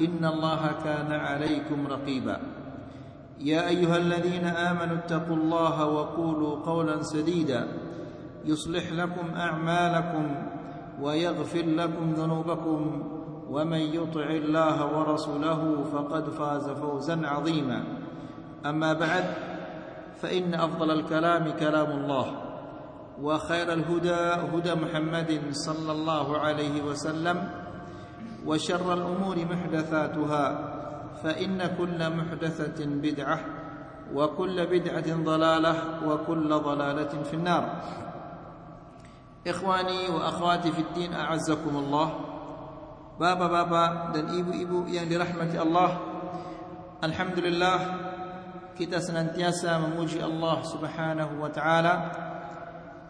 إن الله كان عليكم رقيبا. يا أيها الذين آمنوا اتقوا الله وقولوا قولا سديدا. يصلح لكم أعمالكم ويغفر لكم ذنوبكم. ومن يطع الله ورسوله فقد فاز فوزا عظيما. أما بعد فإن أفضل الكلام كلام الله وخير الهدى هدى محمد صلى الله عليه وسلم وشر الأمور محدثاتها فإن كل محدثة بدعة وكل بدعة ضلالة وكل ضلالة في النار. إخواني وأخواتي في الدين أعزكم الله. بابا بابا دن إبو إبو يعني لرحمة الله الحمد لله kita senantiasa memuji Allah Subhanahu wa taala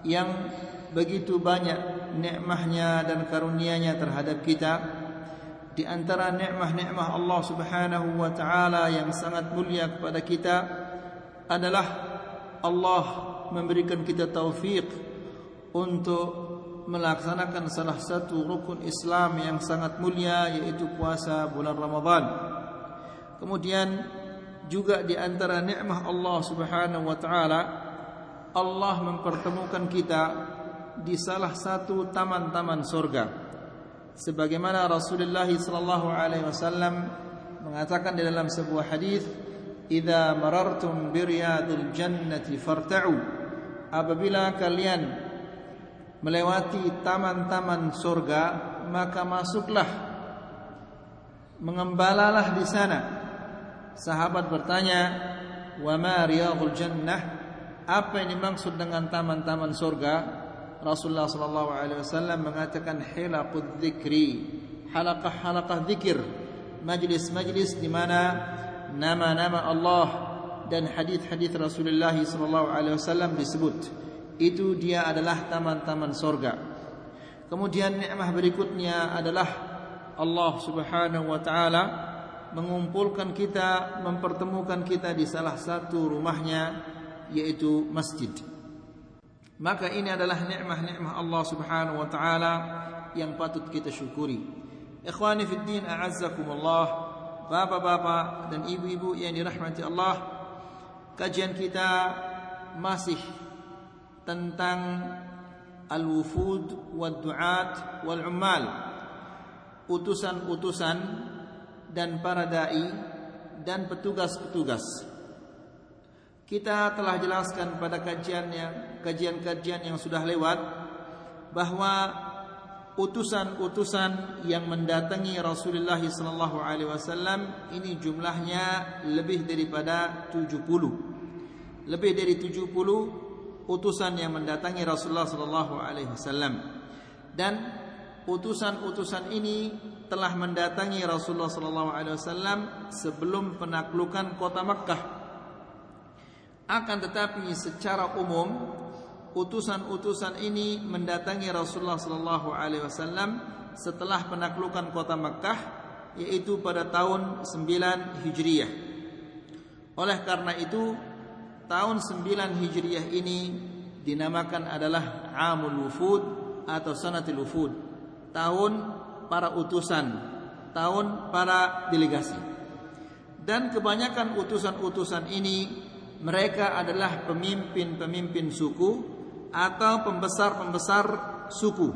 yang begitu banyak nikmahnya dan karunia-Nya terhadap kita. Di antara nikmah-nikmah Allah Subhanahu wa taala yang sangat mulia kepada kita adalah Allah memberikan kita taufik untuk melaksanakan salah satu rukun Islam yang sangat mulia yaitu puasa bulan Ramadan. Kemudian juga di antara nikmah Allah Subhanahu wa taala Allah mempertemukan kita di salah satu taman-taman surga sebagaimana Rasulullah sallallahu alaihi wasallam mengatakan di dalam sebuah hadis idza marartum bi riyadil jannati farta'u. Apabila kalian melewati taman-taman surga maka masuklah mengembalalah di sana. Sahabat bertanya wa ma riyadul jannah? Apa yang dimaksud dengan taman-taman surga Rasulullah sallallahu alaihi wasallam mengatakan hilaqud dzikri, halaqah-halaqah zikir, majlis-majlis di mana nama-nama Allah dan hadis-hadis Rasulullah sallallahu alaihi wasallam disebut. Itu dia adalah taman-taman surga. Kemudian nikmah berikutnya adalah Allah Subhanahu wa taala mengumpulkan kita, mempertemukan kita di salah satu rumahnya yaitu masjid. Maka ini adalah nikmah-nikmah Allah Subhanahu wa taala yang patut kita syukuri. Ikhwani fid din a'azzakumullah, bapak-bapak dan ibu-ibu yang dirahmati Allah, kajian kita masih tentang al-wufud wad du'at wal ummal. Utusan-utusan dan para dai dan petugas-petugas kita telah jelaskan pada kajiannya kajian-kajian yang sudah lewat bahwa utusan-utusan yang mendatangi Rasulullah sallallahu alaihi wasallam ini jumlahnya lebih daripada 70. Lebih dari 70 utusan yang mendatangi Rasulullah sallallahu alaihi wasallam. Dan utusan-utusan ini telah mendatangi Rasulullah sallallahu alaihi wasallam sebelum penaklukan kota Makkah akan tetapi secara umum utusan-utusan ini mendatangi Rasulullah sallallahu alaihi wasallam setelah penaklukan kota Makkah yaitu pada tahun 9 Hijriah. Oleh karena itu tahun 9 Hijriah ini dinamakan adalah Amul Wufud atau Sanatul Wufud, tahun para utusan, tahun para delegasi. Dan kebanyakan utusan-utusan ini mereka adalah pemimpin-pemimpin suku atau pembesar-pembesar suku.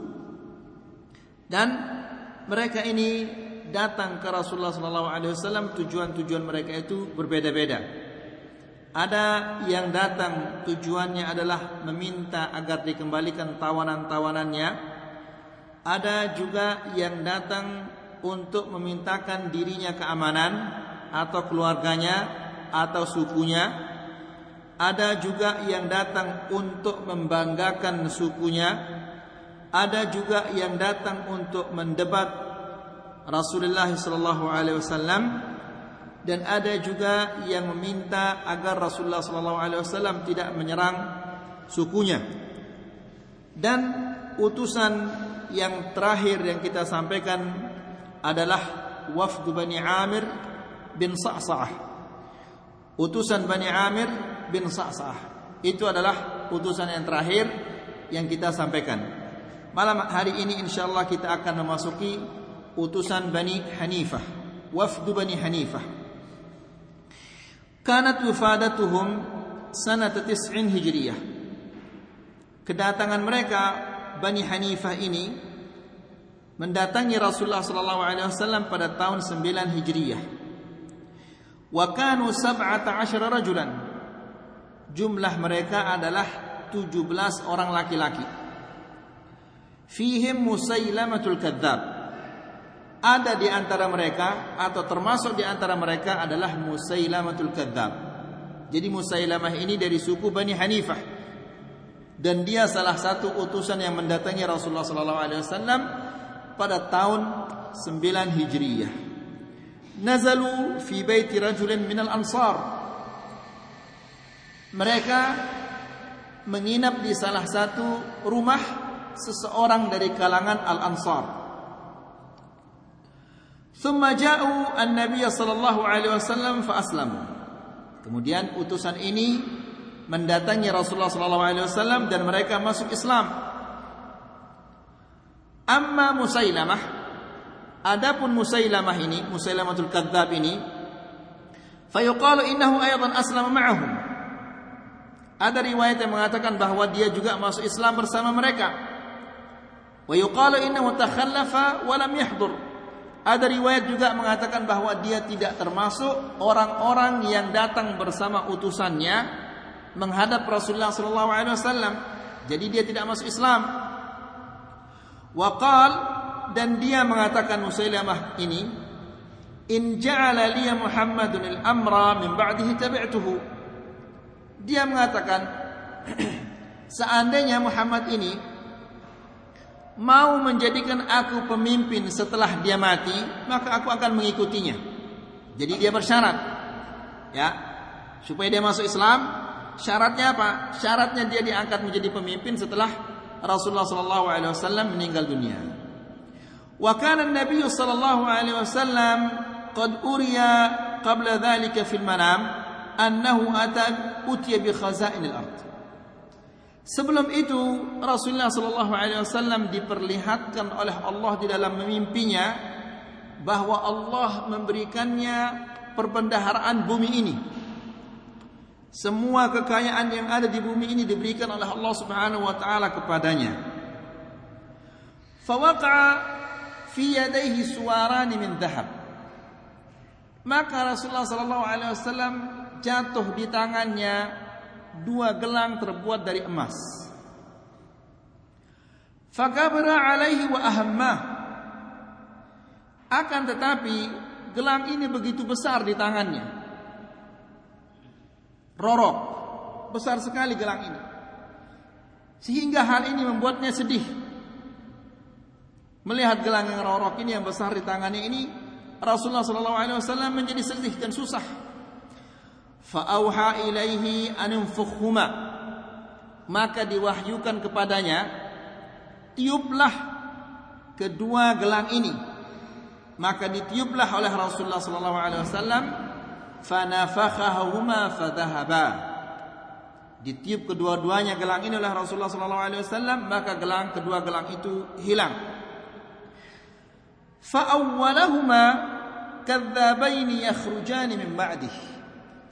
Dan mereka ini datang ke Rasulullah sallallahu alaihi wasallam tujuan-tujuan mereka itu berbeda-beda. Ada yang datang tujuannya adalah meminta agar dikembalikan tawanan-tawanannya. Ada juga yang datang untuk memintakan dirinya keamanan atau keluarganya atau sukunya. Ada juga yang datang untuk membanggakan sukunya. Ada juga yang datang untuk mendebat Rasulullah sallallahu alaihi wasallam dan ada juga yang meminta agar Rasulullah sallallahu alaihi wasallam tidak menyerang sukunya. Dan utusan yang terakhir yang kita sampaikan adalah wafdu Bani Amir bin Sa'sa'ah. Utusan Bani Amir bin Sa'sa'ah. Itu adalah utusan yang terakhir yang kita sampaikan. Malam hari ini insyaallah kita akan memasuki utusan Bani Hanifah. Wafdu Bani Hanifah. Kanat wifadatuhum sanata tis'in hijriyah. Kedatangan mereka Bani Hanifah ini mendatangi Rasulullah sallallahu alaihi wasallam pada tahun 9 Hijriah. Wa kanu 17 rajulan. Jumlah mereka adalah 17 orang laki-laki. Fihim Musailamatul Kadzab. Ada di antara mereka atau termasuk di antara mereka adalah Musailamatul Kadzab. Jadi Musailamah ini dari suku Bani Hanifah dan dia salah satu utusan yang mendatangi Rasulullah sallallahu alaihi wasallam pada tahun 9 Hijriyah. Nazalu fi baiti rajulin minal ansar. Mereka menginap di salah satu rumah seseorang dari kalangan Al-Ansar. Thumma ja'u an-nabiy sallallahu alaihi wasallam fa aslamu. Kemudian utusan ini mendatangi Rasulullah sallallahu alaihi wasallam dan mereka masuk Islam. Amma Musailamah Adapun Musailamah ini Musailamatul Kadzab ini Fayuqalu innahu aydan aslama ma'ahum Ada riwayat yang mengatakan bahwa dia juga masuk Islam bersama mereka Wa yuqalu innahu takhallafa wa lam yahdur Ada riwayat juga mengatakan bahwa dia tidak termasuk orang-orang yang datang bersama utusannya menghadap Rasulullah sallallahu alaihi wasallam. Jadi dia tidak masuk Islam. Waqal dan dia mengatakan Musailamah ini in ja'ala liya Muhammadun al-amra min ba'dihi tabi'tuhu dia mengatakan seandainya Muhammad ini mau menjadikan aku pemimpin setelah dia mati maka aku akan mengikutinya. Jadi dia bersyarat ya. Supaya dia masuk Islam syaratnya apa? Syaratnya dia diangkat menjadi pemimpin setelah Rasulullah sallallahu alaihi wasallam meninggal dunia. Wa kana an-nabiy sallallahu alaihi wasallam qad uriya qabla dhalika fil manam annahu ata utiya bi khazain al-ard. Sebelum itu Rasulullah sallallahu alaihi wasallam diperlihatkan oleh Allah di dalam mimpinya bahwa Allah memberikannya perbendaharaan bumi ini semua kekayaan yang ada di bumi ini diberikan oleh Allah Subhanahu wa taala kepadanya. Fawaqa'a fi yadayhi suwaran min dhahab. Maka Rasulullah sallallahu alaihi wasallam jatuh di tangannya dua gelang terbuat dari emas. Fakabra alaihi wa ahammah. Akan tetapi gelang ini begitu besar di tangannya rorok. Besar sekali gelang ini. Sehingga hal ini membuatnya sedih. Melihat gelang yang rorok ini yang besar di tangannya ini, Rasulullah wasallam menjadi sedih dan susah. Fa'auha ilaihi an Maka diwahyukan kepadanya, tiuplah kedua gelang ini. Maka ditiuplah oleh Rasulullah sallallahu alaihi wasallam fanafakhahuma fadhahaba. Ditiup kedua-duanya gelang ini oleh Rasulullah sallallahu alaihi wasallam maka gelang kedua gelang itu hilang. Fa awwalahuma kadzabain yakhrujan min ba'dih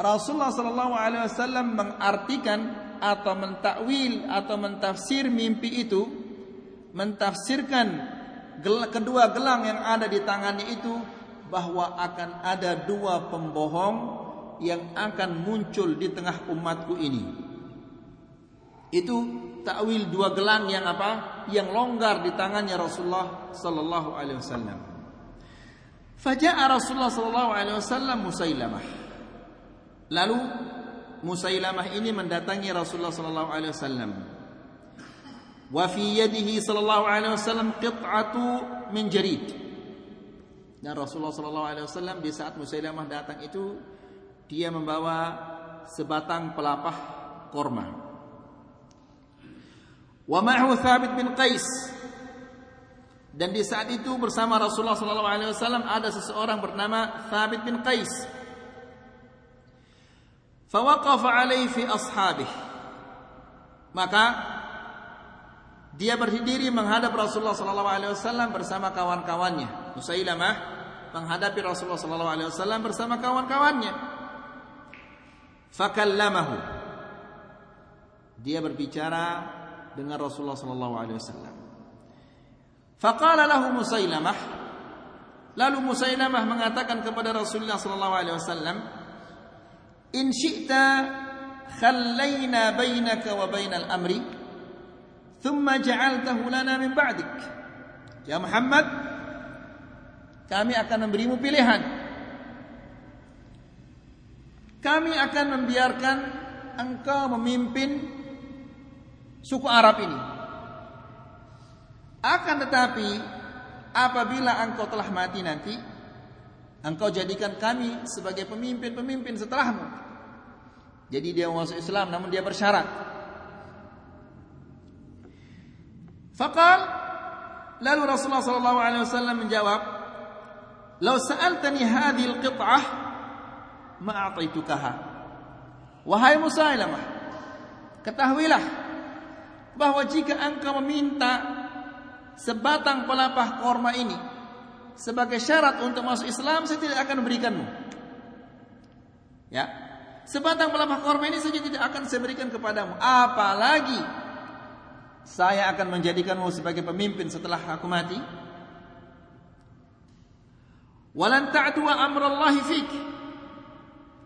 Rasulullah sallallahu alaihi wasallam mengartikan atau mentakwil atau mentafsir mimpi itu mentafsirkan kedua gelang yang ada di tangannya itu bahwa akan ada dua pembohong yang akan muncul di tengah umatku ini. Itu takwil dua gelang yang apa? Yang longgar di tangannya Rasulullah sallallahu alaihi wasallam. Faja'a Rasulullah sallallahu alaihi wasallam Musailamah. Lalu Musailamah ini mendatangi Rasulullah sallallahu alaihi wasallam. Wa fi yadihi sallallahu alaihi wasallam qit'atu min jarid. Dan Rasulullah sallallahu alaihi wasallam di saat Musailamah datang itu dia membawa sebatang pelapah korma. Wa ma'hu Thabit bin Qais. Dan di saat itu bersama Rasulullah sallallahu alaihi wasallam ada seseorang bernama Thabit bin Qais. Fawaqafa alaihi fi ashabih. Maka dia berdiri menghadap Rasulullah sallallahu alaihi wasallam bersama kawan-kawannya. Musailamah menghadapi Rasulullah sallallahu alaihi wasallam bersama kawan-kawannya. Fakallamahu. Dia berbicara dengan Rasulullah sallallahu alaihi wasallam. Faqala lahu Musailamah Lalu Musailamah mengatakan kepada Rasulullah sallallahu alaihi wasallam, "In syi'ta khallaina bainaka wa bainal amri, thumma ja'altahu lana min ba'dik." Ya Muhammad, kami akan memberimu pilihan. Kami akan membiarkan engkau memimpin suku Arab ini. Akan tetapi apabila engkau telah mati nanti, engkau jadikan kami sebagai pemimpin-pemimpin setelahmu. Jadi dia masuk Islam namun dia bersyarat. Fakal lalu Rasulullah sallallahu alaihi wasallam menjawab, "Lau sa'altani hadhihi al-qit'ah ma a'taitukaha." Wahai Musailamah, ketahuilah bahwa jika engkau meminta sebatang pelapah korma ini sebagai syarat untuk masuk Islam, saya tidak akan memberikanmu. Ya, sebatang pelapah korma ini saja tidak akan saya berikan kepadamu. Apalagi saya akan menjadikanmu sebagai pemimpin setelah aku mati. Walan ta'tu amrallahi fik.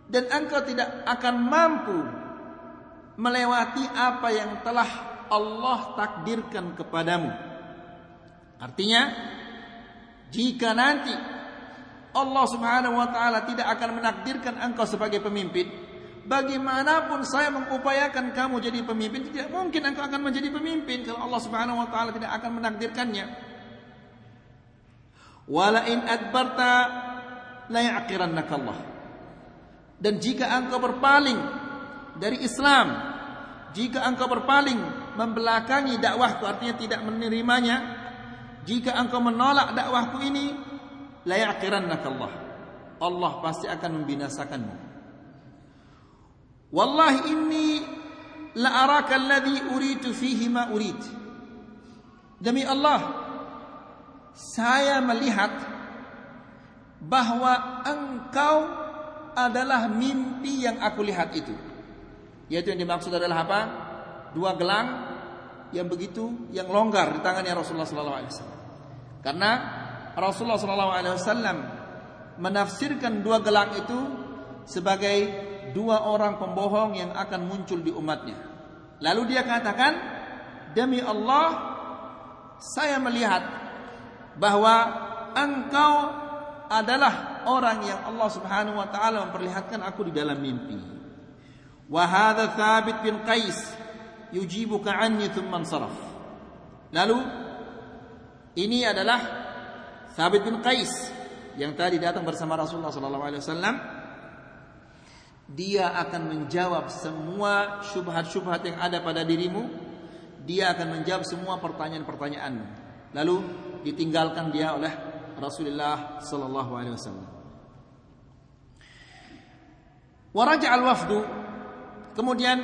Dan engkau tidak akan mampu melewati apa yang telah Allah takdirkan kepadamu. Artinya, jika nanti Allah Subhanahu wa taala tidak akan menakdirkan engkau sebagai pemimpin, bagaimanapun saya mengupayakan kamu jadi pemimpin, tidak mungkin engkau akan menjadi pemimpin kalau Allah Subhanahu wa taala tidak akan menakdirkannya. Wala in adbarta Allah. Dan jika engkau berpaling dari Islam, jika engkau berpaling membelakangi dakwahku artinya tidak menerimanya, jika engkau menolak dakwahku ini, la ya'qirannaka Allah. Allah pasti akan membinasakanmu. Wallahi inni la araka alladhi uritu fihi ma urid. Demi Allah, saya melihat bahwa engkau adalah mimpi yang aku lihat itu. Yaitu yang dimaksud adalah apa? Dua gelang yang begitu yang longgar di tangannya Rasulullah sallallahu alaihi wasallam. Karena Rasulullah sallallahu alaihi wasallam menafsirkan dua gelang itu sebagai dua orang pembohong yang akan muncul di umatnya. Lalu dia katakan, "Demi Allah, saya melihat bahwa engkau adalah orang yang Allah Subhanahu wa taala memperlihatkan aku di dalam mimpi." Wa hadza Thabit bin Qais yujibuka anni thumma saraf. Lalu ini adalah Thabit bin Qais yang tadi datang bersama Rasulullah sallallahu alaihi wasallam dia akan menjawab semua syubhat-syubhat yang ada pada dirimu. Dia akan menjawab semua pertanyaan-pertanyaanmu. Lalu ditinggalkan dia oleh Rasulullah sallallahu alaihi wasallam. Waraja al-wafdu Kemudian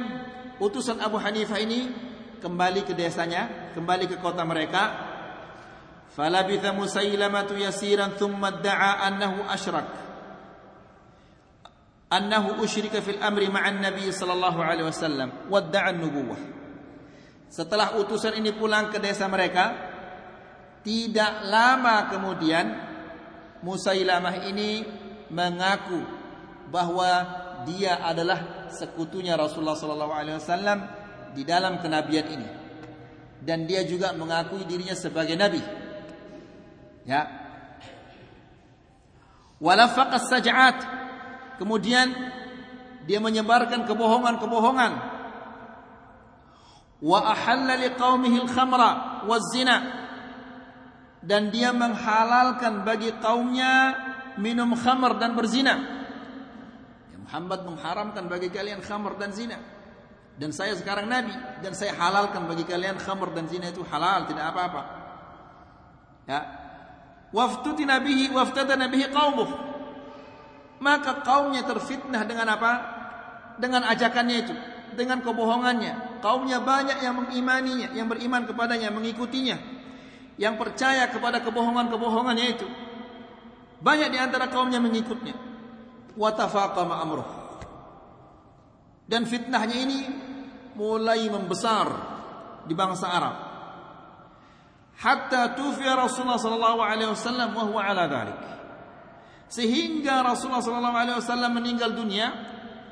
utusan Abu Hanifah ini kembali ke desanya, kembali ke kota mereka. Falabitha Musailamatu yasiran thumma da'a annahu asyrak. Annahu usyrika fil amri ma'an Nabi sallallahu alaihi wasallam wadda'a nubuwah. Setelah utusan ini pulang ke desa mereka, Tidak lama kemudian Musailamah ini mengaku bahwa dia adalah sekutunya Rasulullah sallallahu alaihi wasallam di dalam kenabian ini. Dan dia juga mengakui dirinya sebagai nabi. Ya. Walafaqas saj'at. Kemudian dia menyebarkan kebohongan-kebohongan. Wa ahalla liqaumihi al-khamra waz-zina dan dia menghalalkan bagi kaumnya minum khamar dan berzina. Ya, Muhammad mengharamkan bagi kalian khamar dan zina. Dan saya sekarang nabi dan saya halalkan bagi kalian khamar dan zina itu halal, tidak apa-apa. Ya. Waftuti nabihi waftada nabihi qaumuh. Maka kaumnya terfitnah dengan apa? Dengan ajakannya itu, dengan kebohongannya. Kaumnya banyak yang mengimaninya, yang beriman kepadanya, mengikutinya yang percaya kepada kebohongan-kebohongannya itu. Banyak di antara kaumnya mengikutnya. Watafaqama amruh. Dan fitnahnya ini mulai membesar di bangsa Arab. Hatta tufiya Rasulullah sallallahu alaihi wasallam wa huwa ala dhalik. Sehingga Rasulullah sallallahu alaihi wasallam meninggal dunia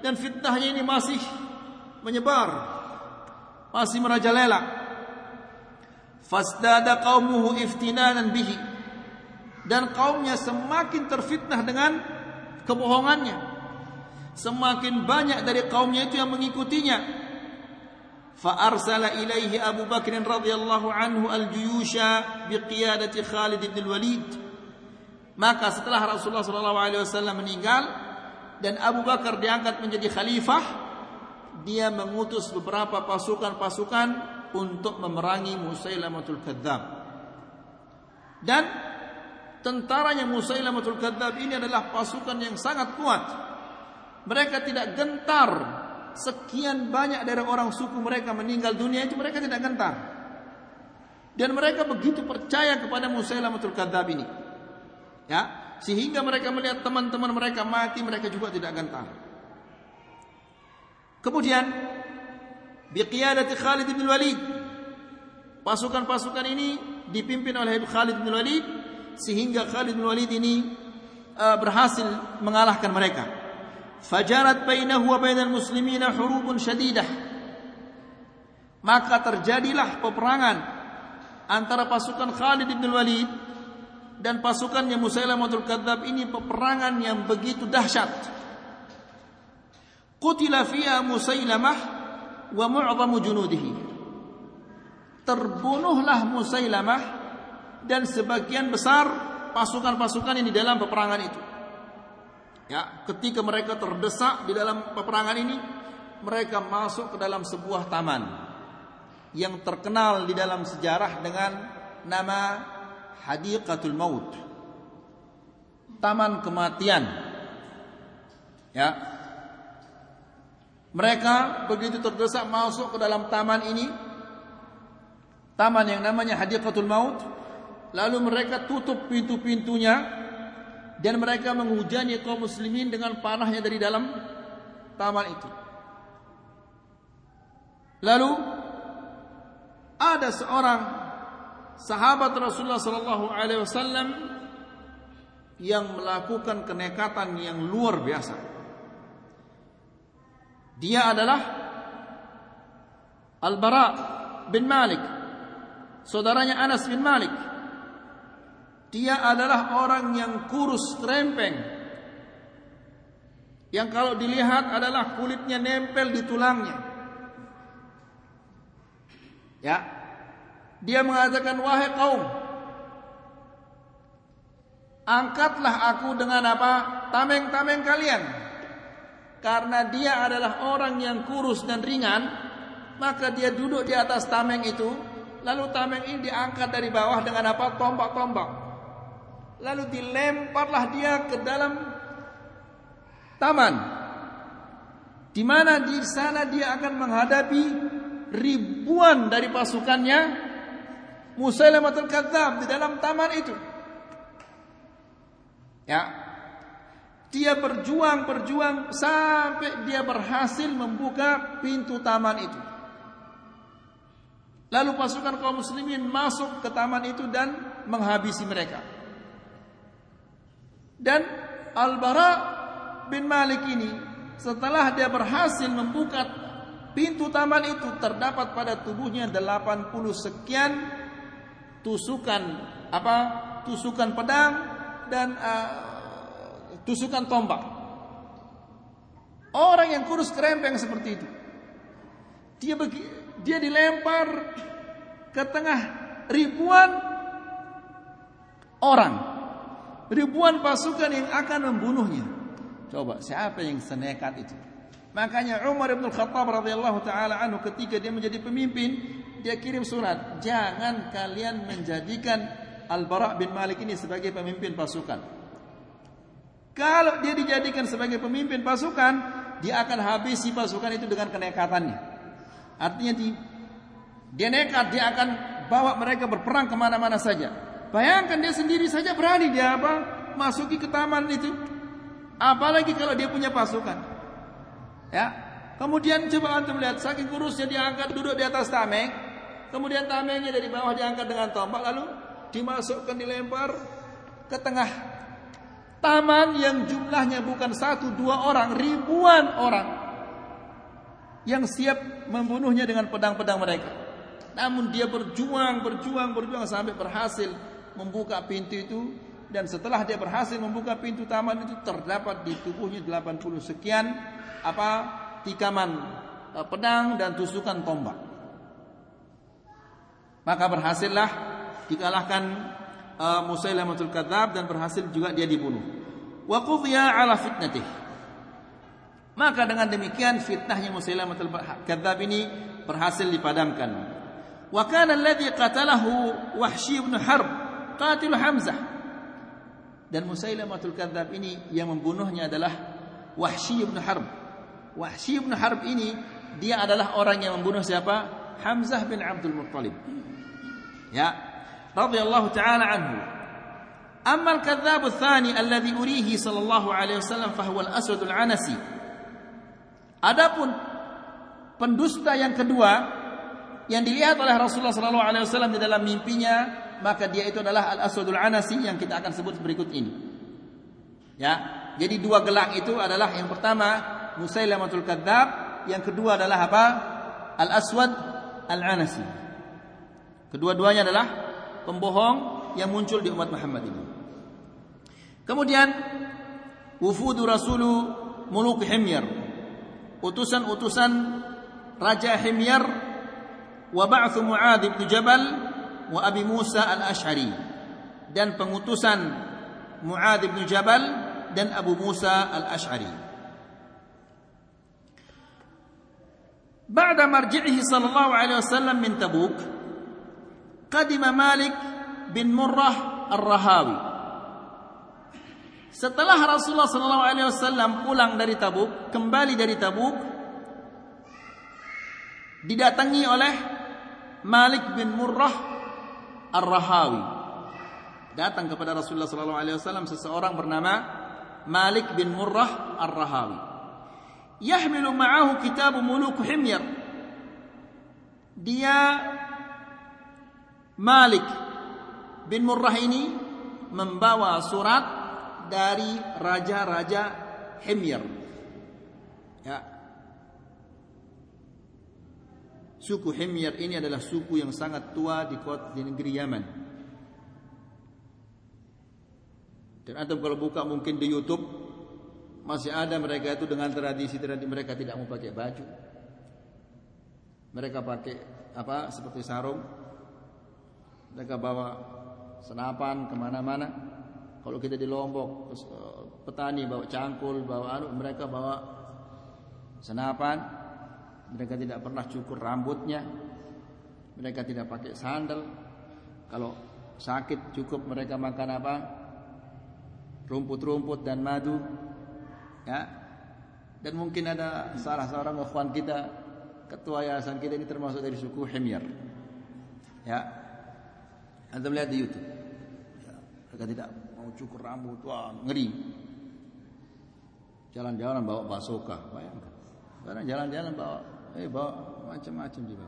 dan fitnahnya ini masih menyebar, masih merajalela. Fasdada qaumuhu iftinanan bihi. Dan kaumnya semakin terfitnah dengan kebohongannya. Semakin banyak dari kaumnya itu yang mengikutinya. Fa arsala ilaihi Abu Bakr radhiyallahu anhu al-juyusha biqiyadati Khalid bin Walid maka setelah Rasulullah wasallam meninggal dan Abu Bakar diangkat menjadi khalifah dia mengutus beberapa pasukan-pasukan untuk memerangi Musailamatul Kadzab. Dan tentaranya Musailamatul Kadzab ini adalah pasukan yang sangat kuat. Mereka tidak gentar sekian banyak dari orang suku mereka meninggal dunia itu mereka tidak gentar. Dan mereka begitu percaya kepada Musailamatul Kadzab ini. Ya, sehingga mereka melihat teman-teman mereka mati mereka juga tidak gentar. Kemudian biqiyadati Khalid bin Walid. Pasukan-pasukan ini dipimpin oleh Khalid bin Walid sehingga Khalid bin Walid ini uh, berhasil mengalahkan mereka. Fajarat bainahu wa bainal muslimina hurubun syadidah. Maka terjadilah peperangan antara pasukan Khalid bin Walid dan pasukannya Musailamatul Kadzab ini peperangan yang begitu dahsyat. Qutila fiha Musailamah wa mu'zamu junudihi. Terbunuhlah Musailamah dan sebagian besar pasukan-pasukan yang di dalam peperangan itu. Ya, ketika mereka terdesak di dalam peperangan ini, mereka masuk ke dalam sebuah taman yang terkenal di dalam sejarah dengan nama Hadiqatul Maut. Taman kematian. Ya, mereka begitu terdesak masuk ke dalam taman ini, taman yang namanya Hadiqatul Maut, lalu mereka tutup pintu-pintunya dan mereka menghujani kaum muslimin dengan panahnya dari dalam taman itu. Lalu ada seorang sahabat Rasulullah sallallahu alaihi wasallam yang melakukan kenekatan yang luar biasa. Dia adalah Al-Bara bin Malik, saudaranya Anas bin Malik. Dia adalah orang yang kurus rempeng. Yang kalau dilihat adalah kulitnya nempel di tulangnya. Ya. Dia mengatakan wahai kaum Angkatlah aku dengan apa? Tameng-tameng kalian karena dia adalah orang yang kurus dan ringan, maka dia duduk di atas tameng itu, lalu tameng ini diangkat dari bawah dengan apa? Tombak-tombak. Lalu dilemparlah dia ke dalam taman. Di mana di sana dia akan menghadapi ribuan dari pasukannya Musailamatul Kadzab di dalam taman itu. Ya, dia berjuang, berjuang sampai dia berhasil membuka pintu taman itu. Lalu pasukan kaum muslimin masuk ke taman itu dan menghabisi mereka. Dan Al-Bara bin Malik ini setelah dia berhasil membuka pintu taman itu terdapat pada tubuhnya 80 sekian tusukan apa tusukan pedang dan uh, tusukan tombak. Orang yang kurus kerempeng seperti itu. Dia bagi, dia dilempar ke tengah ribuan orang. Ribuan pasukan yang akan membunuhnya. Coba siapa yang senekat itu? Makanya Umar bin Khattab radhiyallahu taala anhu ketika dia menjadi pemimpin, dia kirim surat, "Jangan kalian menjadikan Al-Bara bin Malik ini sebagai pemimpin pasukan." Kalau dia dijadikan sebagai pemimpin pasukan, dia akan habisi pasukan itu dengan kenekatannya. Artinya di, dia nekat, dia akan bawa mereka berperang ke mana-mana saja. Bayangkan dia sendiri saja berani dia apa masuki ke taman itu. Apalagi kalau dia punya pasukan. Ya. Kemudian coba antum lihat saking kurusnya diangkat duduk di atas tameng, kemudian tamengnya dari bawah diangkat dengan tombak lalu dimasukkan dilempar ke tengah taman yang jumlahnya bukan satu dua orang, ribuan orang yang siap membunuhnya dengan pedang-pedang mereka. Namun dia berjuang, berjuang, berjuang sampai berhasil membuka pintu itu dan setelah dia berhasil membuka pintu taman itu terdapat di tubuhnya 80 sekian apa tikaman eh, pedang dan tusukan tombak. Maka berhasillah dikalahkan uh, Musailamatul Kadzab dan berhasil juga dia dibunuh. Wa qudhiya ala fitnatih. Maka dengan demikian fitnahnya Musailamatul Kadzab ini berhasil dipadamkan. Wa kana alladhi qatalahu Wahsy bin Harb qatil Hamzah. Dan Musailamatul Kadzab ini yang membunuhnya adalah Wahsy bin Harb Wahsy bin Harb ini dia adalah orang yang membunuh siapa? Hamzah bin Abdul Muttalib. Ya, radhiyallahu taala anhu. Amma al-kadzdzab ats-tsani alladhi urihi sallallahu alaihi wasallam fa huwa al-aswad al-anasi. Adapun pendusta yang kedua yang dilihat oleh Rasulullah sallallahu alaihi wasallam di dalam mimpinya, maka dia itu adalah al-aswadul anasi yang kita akan sebut berikut ini. Ya, jadi dua gelang itu adalah yang pertama Musailamatul Kadzab, yang kedua adalah apa? Al-Aswad Al-Anasi. Kedua-duanya adalah pembohong yang muncul di umat Muhammad ini. Kemudian wufudu rasulu muluk Himyar. Utusan-utusan Raja Himyar wa ba'thu Mu'adz bin Jabal wa Abi Musa Al-Asy'ari dan pengutusan Mu'adz bin Jabal dan Abu Musa Al-Asy'ari. بعد مرجعه صلى الله عليه وسلم من تبوك قدم مالك بن مرة الرهاوي Setelah Rasulullah sallallahu alaihi wasallam pulang dari Tabuk, kembali dari Tabuk, didatangi oleh Malik bin Murrah Ar-Rahawi. Datang kepada Rasulullah sallallahu alaihi wasallam seseorang bernama Malik bin Murrah Ar-Rahawi. Yahmilu ma'ahu kitab muluk himyar. Dia Malik bin Murrah ini membawa surat dari raja-raja Himyar. Ya suku Himyar ini adalah suku yang sangat tua di kota di negeri Yaman dan antum kalau buka mungkin di YouTube masih ada mereka itu dengan tradisi-tradisi mereka tidak mau pakai baju. Mereka pakai apa seperti sarung. Mereka bawa senapan ke mana-mana. Kalau kita di Lombok eh, petani bawa cangkul, bawa anu, mereka bawa senapan. Mereka tidak pernah cukur rambutnya. Mereka tidak pakai sandal. Kalau sakit cukup mereka makan apa? Rumput-rumput dan madu. Ya. Dan mungkin ada salah seorang ikhwan kita ketua yayasan kita ini termasuk dari suku Himyar ya. Anda melihat di YouTube. Ya, mereka tidak mau cukur rambut. Wah ngeri. Jalan-jalan bawa basoka bayangkan. Karena jalan-jalan bawa eh bawa macam-macam juga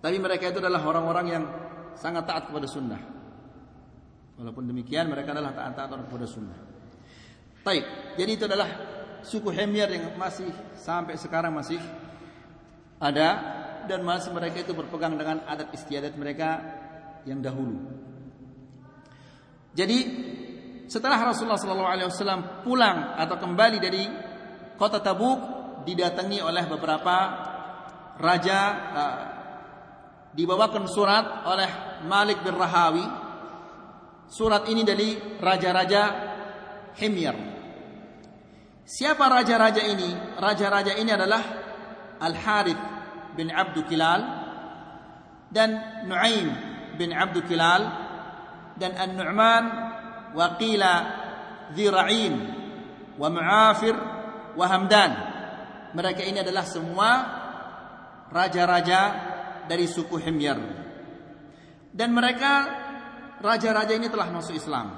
tapi mereka itu adalah orang-orang yang sangat taat kepada sunnah Walaupun demikian mereka adalah taat-taat kepada sunnah. Baik, jadi itu adalah suku Hemyar yang masih sampai sekarang masih ada dan masih mereka itu berpegang dengan adat istiadat mereka yang dahulu. Jadi setelah Rasulullah SAW pulang atau kembali dari kota Tabuk didatangi oleh beberapa raja uh, dibawakan surat oleh Malik bin Rahawi. Surat ini dari raja-raja Himyar. Siapa raja-raja ini? Raja-raja ini adalah Al Harith bin Abdul Kilal dan Nuaim bin Abdul Kilal dan An-Nu'man wa qila wa Mu'afir wa Hamdan mereka ini adalah semua raja-raja dari suku Himyar. Dan mereka raja-raja ini telah masuk Islam.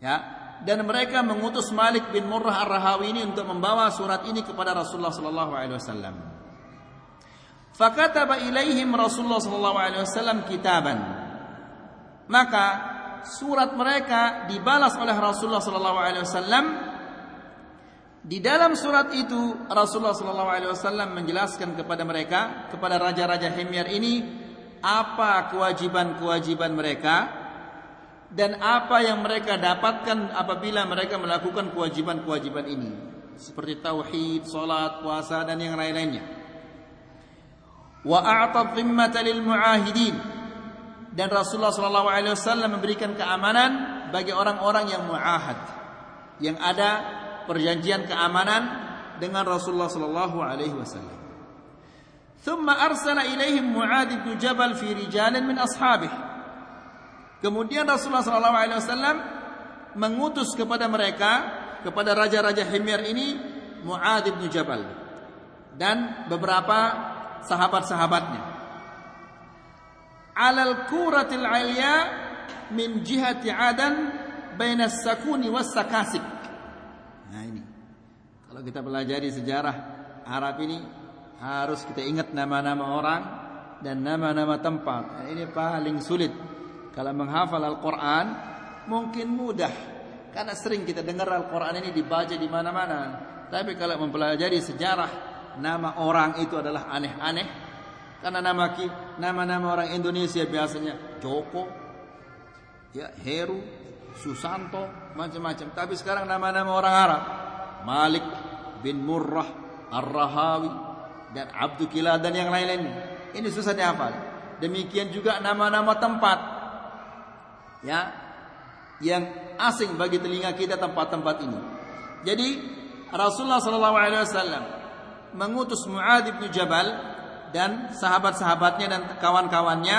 Ya, dan mereka mengutus Malik bin Murrah Ar-Rahawi ini untuk membawa surat ini kepada Rasulullah sallallahu alaihi wasallam. Fakataba ilaihim Rasulullah sallallahu alaihi wasallam kitaban. Maka surat mereka dibalas oleh Rasulullah sallallahu alaihi wasallam di dalam surat itu Rasulullah wasallam menjelaskan kepada mereka, kepada raja-raja Himyar ini apa kewajiban-kewajiban mereka dan apa yang mereka dapatkan apabila mereka melakukan kewajiban-kewajiban ini. Seperti tauhid, salat, puasa dan yang lain-lainnya. Wa a'ta lil mu'ahidin. Dan Rasulullah wasallam memberikan keamanan bagi orang-orang yang muahad. Yang ada perjanjian keamanan dengan Rasulullah sallallahu alaihi wasallam. ثم أرسل إليهم معاذ بن جبل في رجال من أصحابه. Kemudian Rasulullah sallallahu alaihi wasallam mengutus kepada mereka kepada raja-raja Himyar ini Muadz bin Jabal dan beberapa sahabat-sahabatnya. Alal kuratil alya min jihati Adan baina sakuni was sakasib. Nah ini. Kalau kita pelajari sejarah Arab ini harus kita ingat nama-nama orang dan nama-nama tempat. Nah, ini paling sulit. Kalau menghafal Al-Qur'an mungkin mudah karena sering kita dengar Al-Qur'an ini dibaca di mana-mana. Tapi kalau mempelajari sejarah nama orang itu adalah aneh-aneh. Karena nama nama-nama orang Indonesia biasanya Joko, ya Heru, Susanto, macam-macam. Tapi sekarang nama-nama orang Arab, Malik bin Murrah, Ar-Rahawi, dan Abdul Kila dan yang lain-lain. Ini susah dihafal. Demikian juga nama-nama tempat. Ya. Yang asing bagi telinga kita tempat-tempat ini. Jadi Rasulullah sallallahu alaihi wasallam mengutus Muadz bin Jabal dan sahabat-sahabatnya dan kawan-kawannya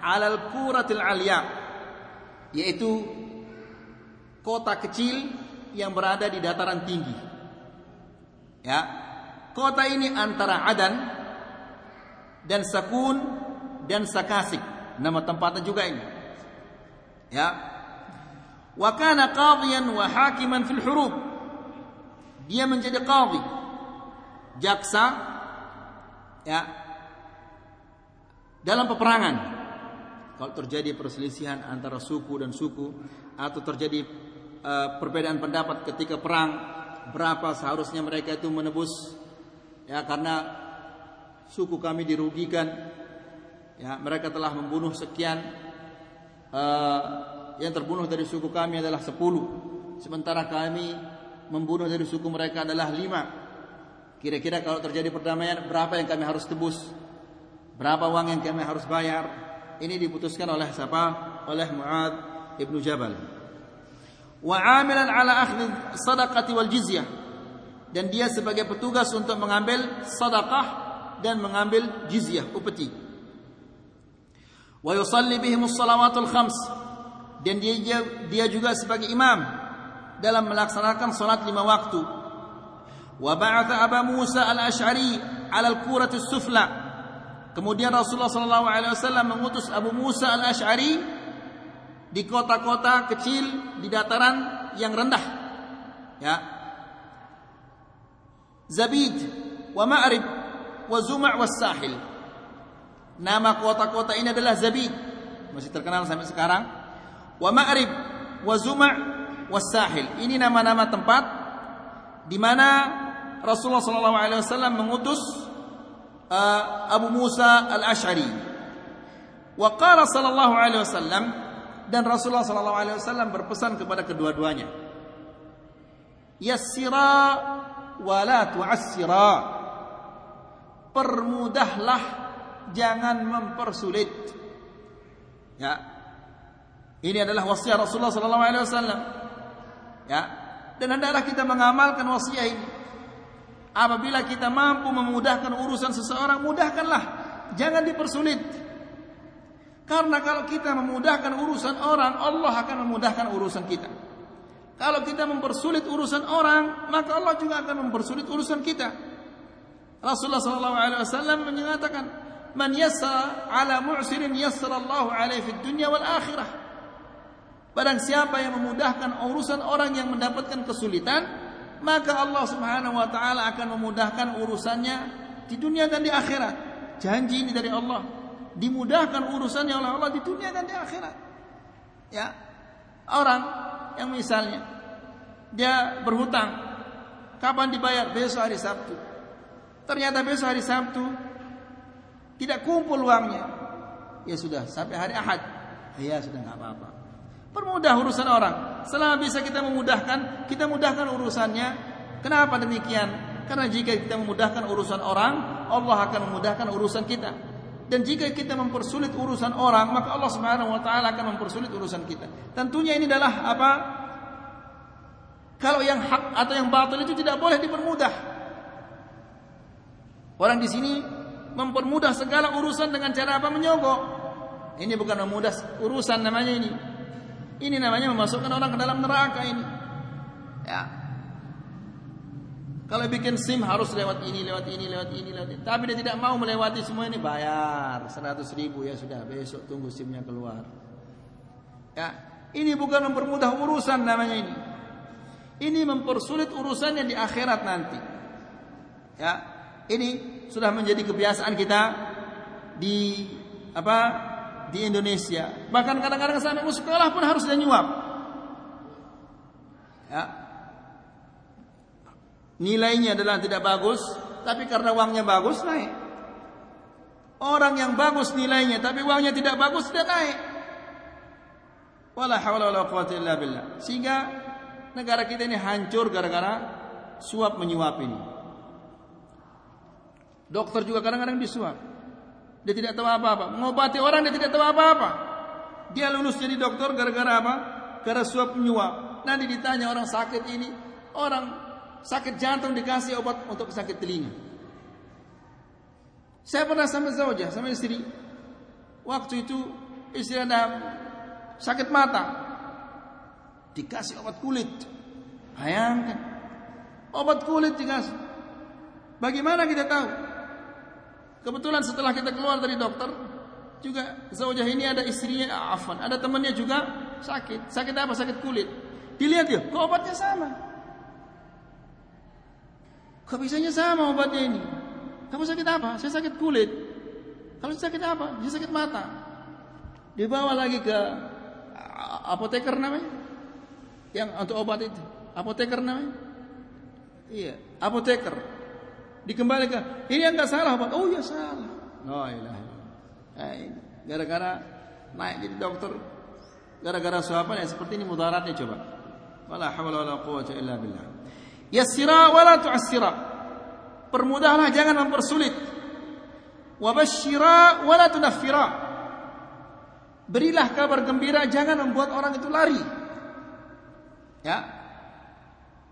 alal quratil aliyah yaitu kota kecil yang berada di dataran tinggi. Ya. Kota ini antara Adan dan Sakun dan Sakasik. Nama tempatnya juga ini. Ya. Wa kana qadhiyan wa fil hurub. Dia menjadi qadhi. Jaksa ya. Dalam peperangan. Kalau terjadi perselisihan antara suku dan suku atau terjadi uh, perbedaan pendapat ketika perang berapa seharusnya mereka itu menebus ya karena suku kami dirugikan ya mereka telah membunuh sekian uh, yang terbunuh dari suku kami adalah sepuluh sementara kami membunuh dari suku mereka adalah lima. Kira-kira kalau terjadi perdamaian berapa yang kami harus tebus? Berapa uang yang kami harus bayar? Ini diputuskan oleh siapa? Oleh Muad ibnu Jabal wa ala akhdhi sadaqati wal jizyah. Dan dia sebagai petugas untuk mengambil sedekah dan mengambil jizyah upeti. Wa yusalli bihim salawatul khams. Dan dia dia juga sebagai imam dalam melaksanakan salat lima waktu. Wa ba'atha Abu Musa al-Asy'ari 'ala al-qurati sufla kemudian Rasulullah sallallahu alaihi wasallam mengutus Abu Musa al-Asy'ari di kota-kota kecil di dataran yang rendah. Ya. Zabid wa Ma'rib wa Zuma' wa Sahil. Nama kota-kota ini adalah Zabid. Masih terkenal sampai sekarang. wa Ma'rib, wa Zuma' wa Sahil. Ini nama-nama tempat di mana Rasulullah sallallahu alaihi wasallam mengutus uh, Abu Musa Al-Asy'ari. Wa qala sallallahu alaihi wasallam dan Rasulullah sallallahu alaihi wasallam berpesan kepada kedua-duanya. Yassira wa la tu'assira. Permudahlah jangan mempersulit. Ya. Ini adalah wasiat Rasulullah sallallahu alaihi wasallam. Ya. Dan hendaklah kita mengamalkan wasiat ini. Apabila kita mampu memudahkan urusan seseorang, mudahkanlah. Jangan dipersulit. Karena kalau kita memudahkan urusan orang, Allah akan memudahkan urusan kita. Kalau kita mempersulit urusan orang, maka Allah juga akan mempersulit urusan kita. Rasulullah SAW menyatakan, "Man yassara ala mu'sirin yassara Allah alaihi fid dunya wal akhirah." Barang siapa yang memudahkan urusan orang yang mendapatkan kesulitan, maka Allah Subhanahu wa taala akan memudahkan urusannya di dunia dan di akhirat. Janji ini dari Allah. Dimudahkan urusannya oleh Allah di dunia dan di akhirat. Ya. Orang yang misalnya dia berhutang kapan dibayar? Besok hari Sabtu. Ternyata besok hari Sabtu tidak kumpul uangnya. Ya sudah sampai hari Ahad. Ya sudah nggak apa-apa. Permudah urusan orang. Selama bisa kita memudahkan, kita mudahkan urusannya. Kenapa demikian? Karena jika kita memudahkan urusan orang, Allah akan memudahkan urusan kita. Dan jika kita mempersulit urusan orang, maka Allah Subhanahu wa taala akan mempersulit urusan kita. Tentunya ini adalah apa? Kalau yang hak atau yang batil itu tidak boleh dipermudah. Orang di sini mempermudah segala urusan dengan cara apa? Menyogok. Ini bukan memudah urusan namanya ini. Ini namanya memasukkan orang ke dalam neraka ini. Ya. Kalau bikin SIM harus lewat ini, lewat ini, lewat ini, lewat ini. Tapi dia tidak mau melewati semua ini bayar 100 ribu ya sudah besok tunggu SIMnya keluar. Ya, ini bukan mempermudah urusan namanya ini. Ini mempersulit urusannya di akhirat nanti. Ya, ini sudah menjadi kebiasaan kita di apa di Indonesia. Bahkan kadang-kadang sampai sekolah pun harus dia nyuap. Ya. Nilainya adalah tidak bagus, tapi karena uangnya bagus naik. Orang yang bagus nilainya tapi uangnya tidak bagus dia naik. Wala haula. Sehingga negara kita ini hancur gara-gara suap menyuap ini. Dokter juga kadang-kadang disuap. Dia tidak tahu apa-apa. Mengobati orang dia tidak tahu apa-apa. Dia lulus jadi dokter gara-gara apa? Gara suap menyuap. Nanti ditanya orang sakit ini, orang sakit jantung dikasih obat untuk sakit telinga. Saya pernah sama Zaujah, sama istri. Waktu itu istri ada sakit mata. Dikasih obat kulit. Bayangkan. Obat kulit dikasih. Bagaimana kita tahu? Kebetulan setelah kita keluar dari dokter, juga Zaujah ini ada istrinya, afan, ada temannya juga sakit. Sakit apa? Sakit kulit. Dilihat ya, kok obatnya sama? Kok bisanya sama obatnya ini? Kamu sakit apa? Saya sakit kulit. Kalau sakit apa? Saya sakit mata. Dibawa lagi ke apoteker namanya. Yang untuk obat itu. Apoteker namanya. Iya, apoteker. Dikembalikan. Ini yang enggak salah obat. Oh ya salah. Oh ilaha. Eh, gara-gara naik jadi dokter gara-gara suapan yang seperti ini mudaratnya coba. Wala haula wala quwwata illa billah. Yassira wala tu'assira. Permudahlah jangan mempersulit. Wabashshira wala tunaffira. Berilah kabar gembira jangan membuat orang itu lari. Ya.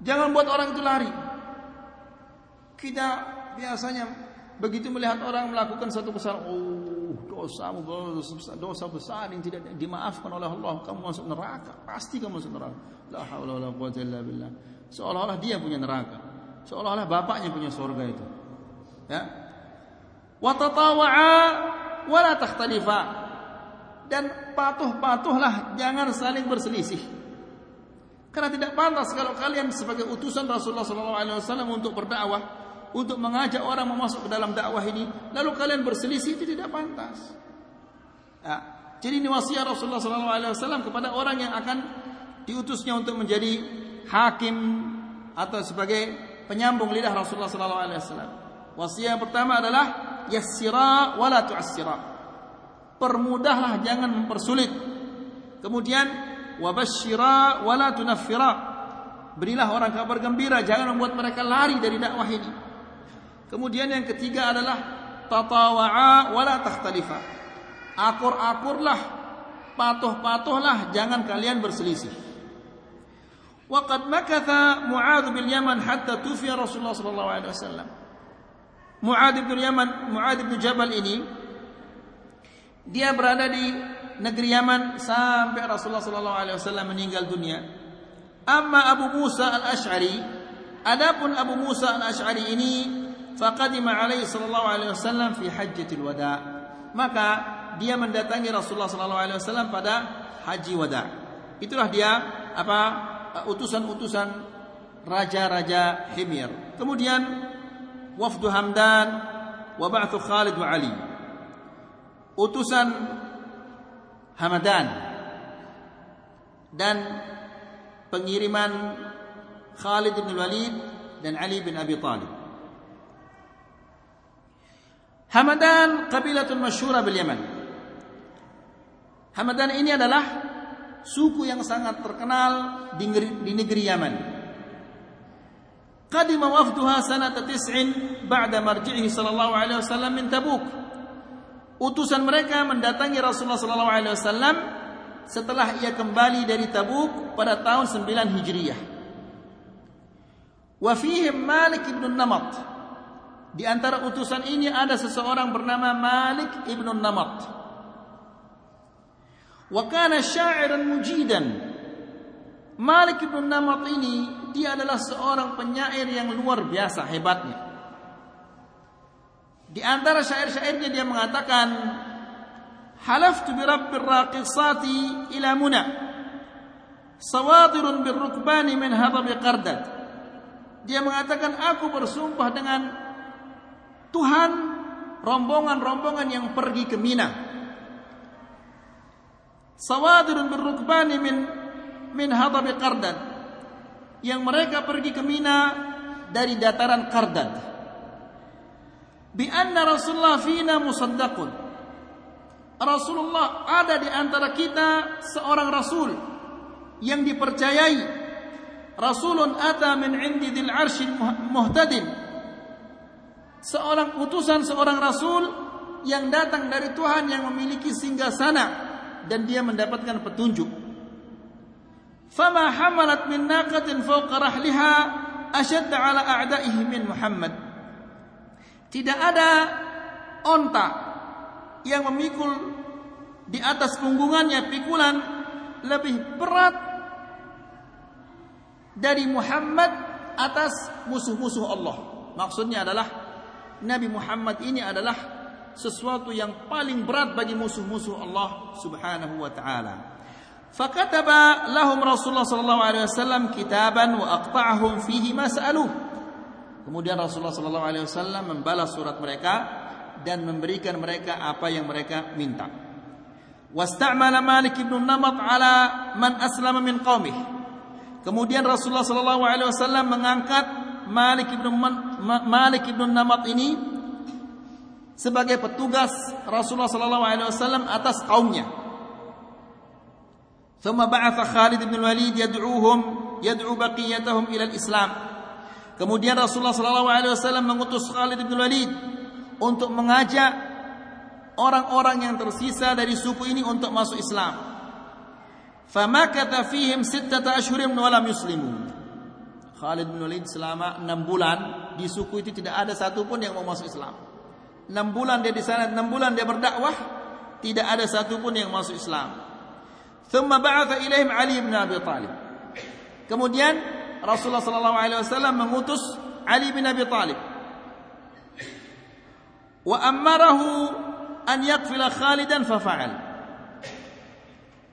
Jangan buat orang itu lari. Kita biasanya begitu melihat orang melakukan satu kesalahan, oh dosamu dosa besar yang tidak dimaafkan oleh Allah, kamu masuk neraka, pasti kamu masuk neraka. La haula wala quwwata illa billah. Seolah-olah dia punya neraka. Seolah-olah bapaknya punya surga itu. Ya. Wa tatawa'a wa la takhtalifa. Dan patuh-patuhlah, jangan saling berselisih. Karena tidak pantas kalau kalian sebagai utusan Rasulullah SAW untuk berdakwah, untuk mengajak orang masuk ke dalam dakwah ini, lalu kalian berselisih itu tidak pantas. Ya. Jadi ini wasiat Rasulullah SAW kepada orang yang akan diutusnya untuk menjadi hakim atau sebagai penyambung lidah Rasulullah SAW. Wasiat yang pertama adalah yassira wala tu'assira. Permudahlah jangan mempersulit. Kemudian wabashshira wala tunaffira. Berilah orang kabar gembira, jangan membuat mereka lari dari dakwah ini. Kemudian yang ketiga adalah tatawa'a wala takhtalifa akur-akurlah, patuh-patuhlah, jangan kalian berselisih. Waqad makatha Muadz bin Yaman hatta tufiya Rasulullah sallallahu alaihi wasallam. Muadz bin Yaman, Muadz bin Jabal ini dia berada di negeri Yaman sampai Rasulullah sallallahu alaihi wasallam meninggal dunia. Amma Abu Musa al-Ash'ari, adapun Abu Musa al-Ash'ari ini faqadima alaihi sallallahu alaihi wasallam fi hajjatil wada. Maka dia mendatangi Rasulullah sallallahu alaihi wasallam pada haji wada. Itulah dia apa utusan-utusan raja-raja Himyar. Kemudian wafdu Hamdan wa ba'thu Khalid wa Ali. Utusan Hamadan dan pengiriman Khalid bin Walid dan Ali bin Abi Talib. Hamadan kabilatun masyhura bil Yaman. Hamadan ini adalah suku yang sangat terkenal di negeri, di negeri Yaman. Qadima wafduha sanata tis'in ba'da marji'ihi sallallahu alaihi wasallam min Tabuk. Utusan mereka mendatangi Rasulullah sallallahu alaihi wasallam setelah ia kembali dari Tabuk pada tahun 9 Hijriah. Wa fihim Malik ibn Namat. Di antara utusan ini ada seseorang bernama Malik ibn Namat. Wa kana sya'iran mujidan. Malik bin Namat ini dia adalah seorang penyair yang luar biasa hebatnya. Di antara syair-syairnya dia mengatakan Halaftu bi rabbir raqisati ila muna Sawatirun bir rukbani min hadabi qardad Dia mengatakan aku bersumpah dengan Tuhan rombongan-rombongan yang pergi ke Mina sawadirun birrukbani min min hadabi Qardan. Yang mereka pergi ke Mina dari dataran Qardan. Bi anna Rasulullah fina musaddaqun Rasulullah ada di antara kita seorang rasul yang dipercayai. Rasulun ata min indi dil arshil muhtadin. Seorang utusan seorang rasul yang datang dari Tuhan yang memiliki singgah sana dan dia mendapatkan petunjuk. Fama hamalat min naqatin fawqa rahliha ashadd ala a'da'ihi min Muhammad. Tidak ada onta yang memikul di atas punggungannya pikulan lebih berat dari Muhammad atas musuh-musuh Allah. Maksudnya adalah Nabi Muhammad ini adalah sesuatu yang paling berat bagi musuh-musuh Allah Subhanahu wa taala. Fakataba lahum Rasulullah sallallahu alaihi wasallam kitaban wa aqta'ahum fihi ma Kemudian Rasulullah sallallahu alaihi wasallam membalas surat mereka dan memberikan mereka apa yang mereka minta. Wasta'mala Malik bin Namat ala man aslama min qaumih. Kemudian Rasulullah sallallahu alaihi wasallam mengangkat Malik bin Malik bin Namat ini sebagai petugas Rasulullah sallallahu alaihi wasallam atas kaumnya. Thumma ba'atha Khalid bin Walid yad'uuhum yad'u baqiyatahum ila al-Islam. Kemudian Rasulullah sallallahu alaihi wasallam mengutus Khalid bin Walid untuk mengajak orang-orang yang tersisa dari suku ini untuk masuk Islam. Famakatha fihim sittata ashhurin wa lam yuslimu. Khalid bin Walid selama enam bulan di suku itu tidak ada satupun yang mau masuk Islam. Enam bulan dia di sana, enam bulan dia berdakwah, tidak ada satupun yang masuk Islam. Thumma ba'atha ilaihim Ali bin Abi Talib. Kemudian Rasulullah sallallahu alaihi wasallam mengutus Ali bin Abi Talib. Wa amarahu an yaqfila Khalidan fa fa'al.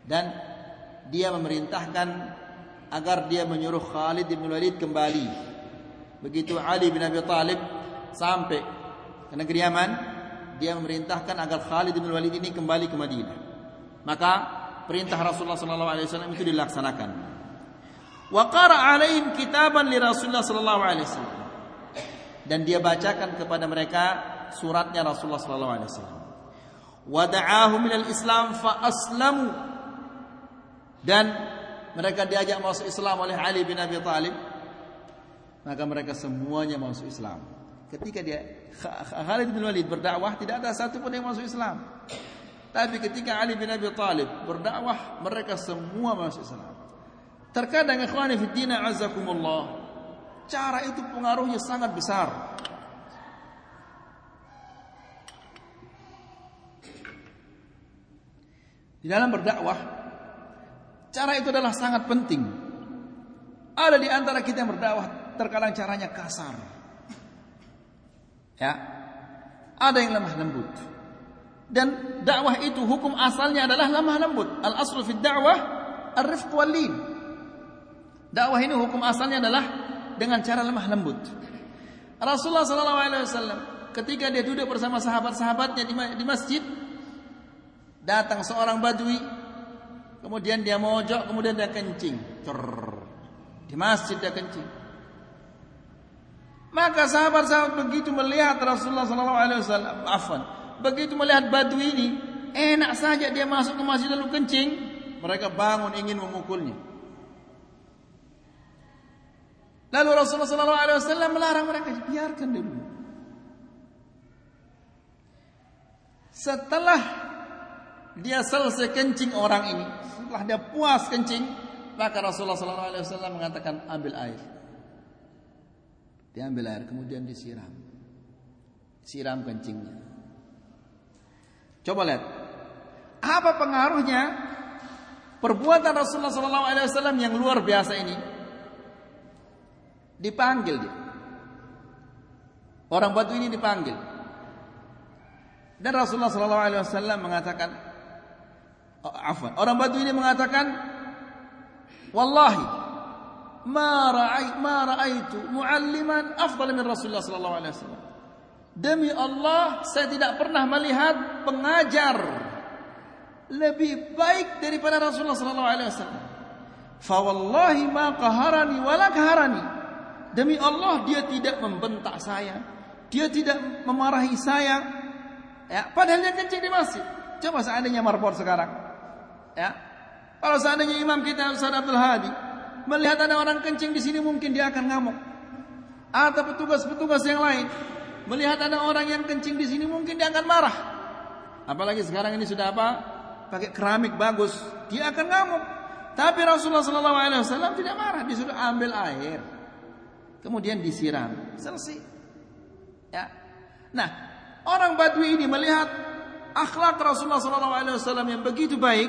Dan dia memerintahkan agar dia menyuruh Khalid bin Walid kembali. Begitu Ali bin Abi Talib sampai ke negeri Yaman, dia memerintahkan agar Khalid bin Walid ini kembali ke Madinah. Maka perintah Rasulullah sallallahu alaihi wasallam itu dilaksanakan. Wa qara alaihim kitaban li Rasulullah sallallahu alaihi wasallam. Dan dia bacakan kepada mereka suratnya Rasulullah sallallahu alaihi wasallam. Wa da'ahum minal Islam fa aslamu. Dan mereka diajak masuk Islam oleh Ali bin Abi Thalib. Maka mereka semuanya masuk Islam. Ketika dia Khalid bin Walid berdakwah tidak ada satu pun yang masuk Islam. Tapi ketika Ali bin Abi Thalib berdakwah mereka semua masuk Islam. Terkadang ikhwani fi din azakumullah cara itu pengaruhnya sangat besar. Di dalam berdakwah cara itu adalah sangat penting. Ada di antara kita yang berdakwah terkadang caranya kasar. Ya. Ada yang lemah lembut. Dan dakwah itu hukum asalnya adalah lemah lembut. Al aslu fi dakwah ar-rifq wal lin. Dakwah ini hukum asalnya adalah dengan cara lemah lembut. Rasulullah sallallahu alaihi wasallam ketika dia duduk bersama sahabat-sahabatnya di masjid datang seorang badui kemudian dia mojok kemudian dia kencing. Di masjid dia kencing. Maka sahabat-sahabat begitu melihat Rasulullah wasallam, afwan, begitu melihat badui ini, enak saja dia masuk ke masjid lalu kencing, mereka bangun ingin memukulnya. Lalu Rasulullah wasallam melarang mereka, biarkan dulu. Setelah dia selesai kencing orang ini, setelah dia puas kencing, maka Rasulullah wasallam mengatakan ambil air. Diambil air kemudian disiram. Siram kencingnya. Coba lihat. Apa pengaruhnya perbuatan Rasulullah SAW yang luar biasa ini? Dipanggil dia. Orang batu ini dipanggil. Dan Rasulullah SAW mengatakan, oh, afwan, orang batu ini mengatakan, Wallahi, ma ra'i ma ra'aitu mualliman afdal min Rasulullah sallallahu alaihi wasallam. Demi Allah, saya tidak pernah melihat pengajar lebih baik daripada Rasulullah sallallahu alaihi wasallam. Fa wallahi ma qaharani wala qaharani. Demi Allah dia tidak membentak saya, dia tidak memarahi saya. Ya, padahal dia kencing di masjid. Coba seandainya marbot sekarang. Ya. Kalau seandainya imam kita Ustaz Abdul Hadi melihat ada orang kencing di sini mungkin dia akan ngamuk. Atau petugas-petugas yang lain melihat ada orang yang kencing di sini mungkin dia akan marah. Apalagi sekarang ini sudah apa? Pakai keramik bagus, dia akan ngamuk. Tapi Rasulullah SAW tidak marah, disuruh ambil air, kemudian disiram, selesai. Ya. Nah, orang Badui ini melihat akhlak Rasulullah SAW yang begitu baik,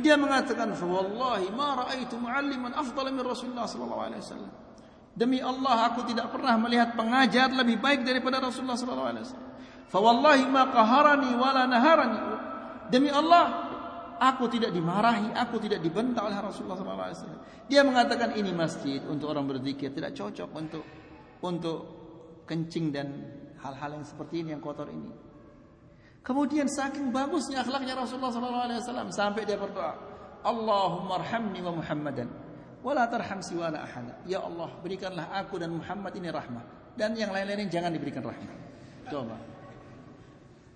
dia mengatakan, "Wallahi ma raaitu mualliman afdal min Rasulullah sallallahu alaihi wasallam." Demi Allah aku tidak pernah melihat pengajar lebih baik daripada Rasulullah sallallahu alaihi wasallam. Fa wallahi ma qaharani wala naharani. Demi Allah aku tidak dimarahi, aku tidak dibentak oleh Rasulullah wasallam. Dia mengatakan ini masjid untuk orang berzikir, tidak cocok untuk untuk kencing dan hal-hal yang seperti ini yang kotor ini. Kemudian saking bagusnya akhlaknya Rasulullah SAW sampai dia berdoa, Allahumma arhamni wa Muhammadan, wala tarham siwana ahada. Ya Allah, berikanlah aku dan Muhammad ini rahmah dan yang lain-lain jangan diberikan rahmah. Coba.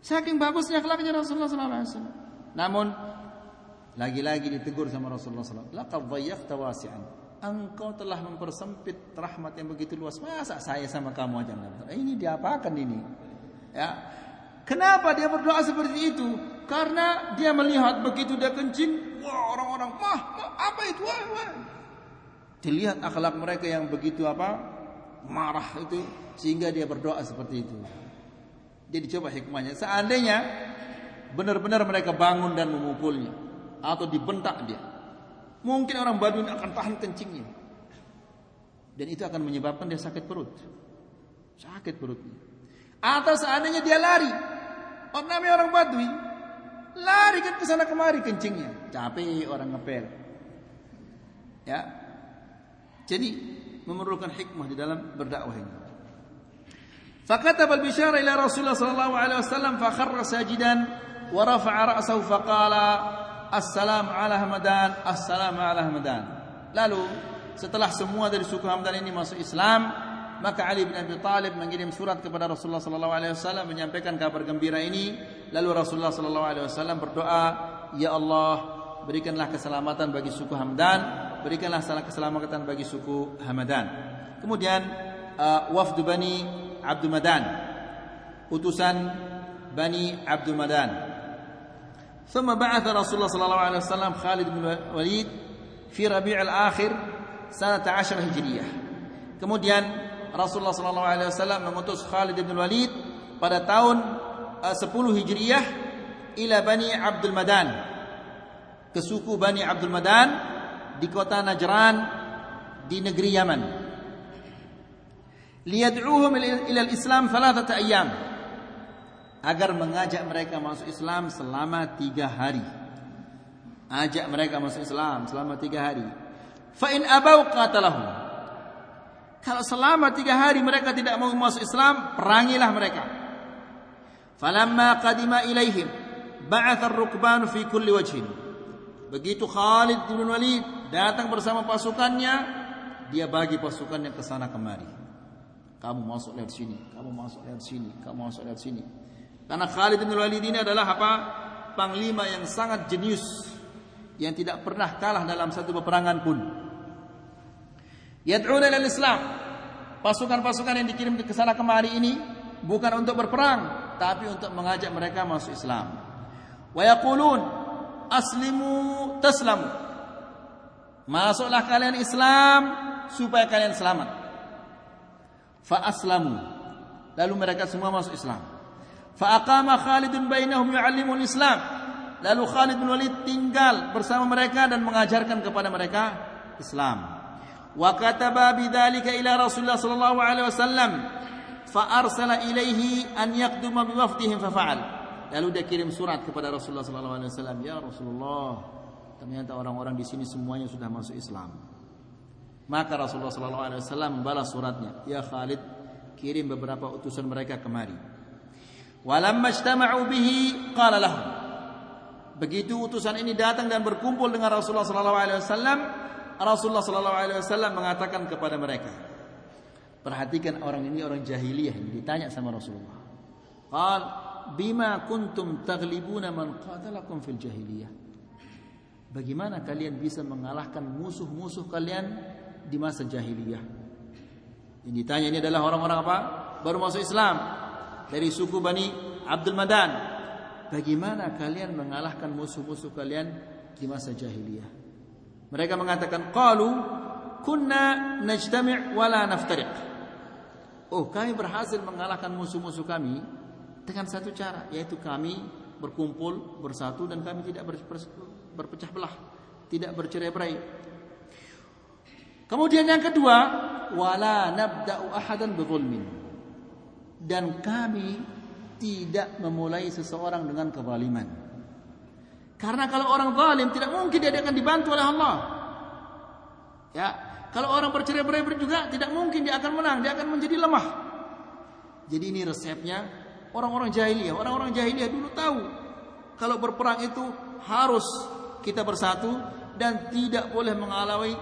Saking bagusnya akhlaknya Rasulullah SAW. Namun lagi-lagi ditegur sama Rasulullah SAW. Laqad dhayyaqta wasi'an. Engkau telah mempersempit rahmat yang begitu luas. Masa saya sama kamu aja enggak? Ini diapakan ini? Ya, Kenapa dia berdoa seperti itu? Karena dia melihat begitu dia kencing, wah orang-orang, mah, mah apa itu? Wah, wah. Dilihat akhlak mereka yang begitu apa? Marah itu sehingga dia berdoa seperti itu. Jadi coba hikmahnya. Seandainya benar-benar mereka bangun dan memukulnya atau dibentak dia, mungkin orang Baduin akan tahan kencingnya. Dan itu akan menyebabkan dia sakit perut. Sakit perutnya. Atau seandainya dia lari, Orang namanya orang Badui. Lari kan ke sana kemari kencingnya. Capek orang ngepel. Ya. Jadi memerlukan hikmah di dalam berdakwah ini. فكتب البشارة إلى رسول الله صلى الله عليه وسلم فخر ساجدا ورفع رأسه فقال Assalamu ala Hamadan, Assalamu ala Hamadan. Lalu setelah semua dari suku Hamdan ini masuk Islam, maka Ali bin Abi Thalib mengirim surat kepada Rasulullah sallallahu alaihi wasallam menyampaikan kabar gembira ini. Lalu Rasulullah sallallahu alaihi wasallam berdoa, "Ya Allah, berikanlah keselamatan bagi suku Hamdan, berikanlah keselamatan bagi suku Hamadan." Kemudian uh, wafdu Bani Abdul Madan, utusan Bani Abdul Madan ثم بعث رسول الله صلى الله عليه وسلم خالد بن الوليد في ربيع الآخر سنة عشر هجرية kemudian Rasulullah sallallahu alaihi wasallam mengutus Khalid bin Walid pada tahun uh, 10 Hijriyah ila Bani Abdul Madan ke suku Bani Abdul Madan di kota Najran di negeri Yaman liyad'uhum ila al-Islam thalathata ayyam agar mengajak mereka masuk Islam selama tiga hari. Ajak mereka masuk Islam selama tiga hari. Fa in abau qatalahum. Kalau selama tiga hari mereka tidak mau masuk Islam, perangilah mereka. Falamma qadima ilaihim, ba'atha ar-rukban fi kulli wajhin. Begitu Khalid bin Walid datang bersama pasukannya, dia bagi pasukannya ke sana kemari. Kamu masuk lewat sini, kamu masuk lewat sini, kamu masuk lewat sini. Karena Khalid bin Walid ini adalah apa? Panglima yang sangat jenius yang tidak pernah kalah dalam satu peperangan pun. Yad'una ilal Islam. Pasukan-pasukan yang dikirim ke sana kemari ini bukan untuk berperang, tapi untuk mengajak mereka masuk Islam. Wa yaqulun aslimu taslamu. Masuklah kalian Islam supaya kalian selamat. Fa aslamu. Lalu mereka semua masuk Islam. Faqama Khalid bainahum yu'allimul Islam. Lalu Khalid bin Walid tinggal bersama mereka dan mengajarkan kepada mereka Islam. Bidzalika ila Rasulullah sallallahu alaihi wasallam fa arsala ilaihi an yaqduma bi wafdihim fa fa'al. Lalu dia kirim surat kepada Rasulullah sallallahu alaihi wasallam, "Ya Rasulullah, ternyata orang-orang di sini semuanya sudah masuk Islam." Maka Rasulullah sallallahu alaihi wasallam suratnya, "Ya Khalid, kirim beberapa utusan mereka kemari." Walamma ijtama'u bihi qala lahum. Begitu utusan ini datang dan berkumpul dengan Rasulullah sallallahu alaihi wasallam, Rasulullah sallallahu alaihi wasallam mengatakan kepada mereka, Perhatikan orang ini orang jahiliyah ditanya sama Rasulullah. Qal bima kuntum taghlibuna man qatalakum fil jahiliyah. Bagaimana kalian bisa mengalahkan musuh-musuh kalian di masa jahiliyah? Yang ditanya ini adalah orang-orang apa? Baru masuk Islam dari suku Bani Abdul Madan. Bagaimana kalian mengalahkan musuh-musuh kalian di masa jahiliyah? Mereka mengatakan, "Qalu kunna najtami' wala naftariq." Oh, kami berhasil mengalahkan musuh-musuh kami dengan satu cara, yaitu kami berkumpul bersatu dan kami tidak berpecah belah, tidak bercerai-berai. Kemudian yang kedua, wala nabda'u ahadan bidzulmin dan kami tidak memulai seseorang dengan kezaliman. Karena kalau orang zalim tidak mungkin dia akan dibantu oleh Allah. Ya, kalau orang bercerai-berai juga tidak mungkin dia akan menang, dia akan menjadi lemah. Jadi ini resepnya orang-orang jahiliyah. Orang-orang jahiliyah dulu tahu kalau berperang itu harus kita bersatu dan tidak boleh mengawali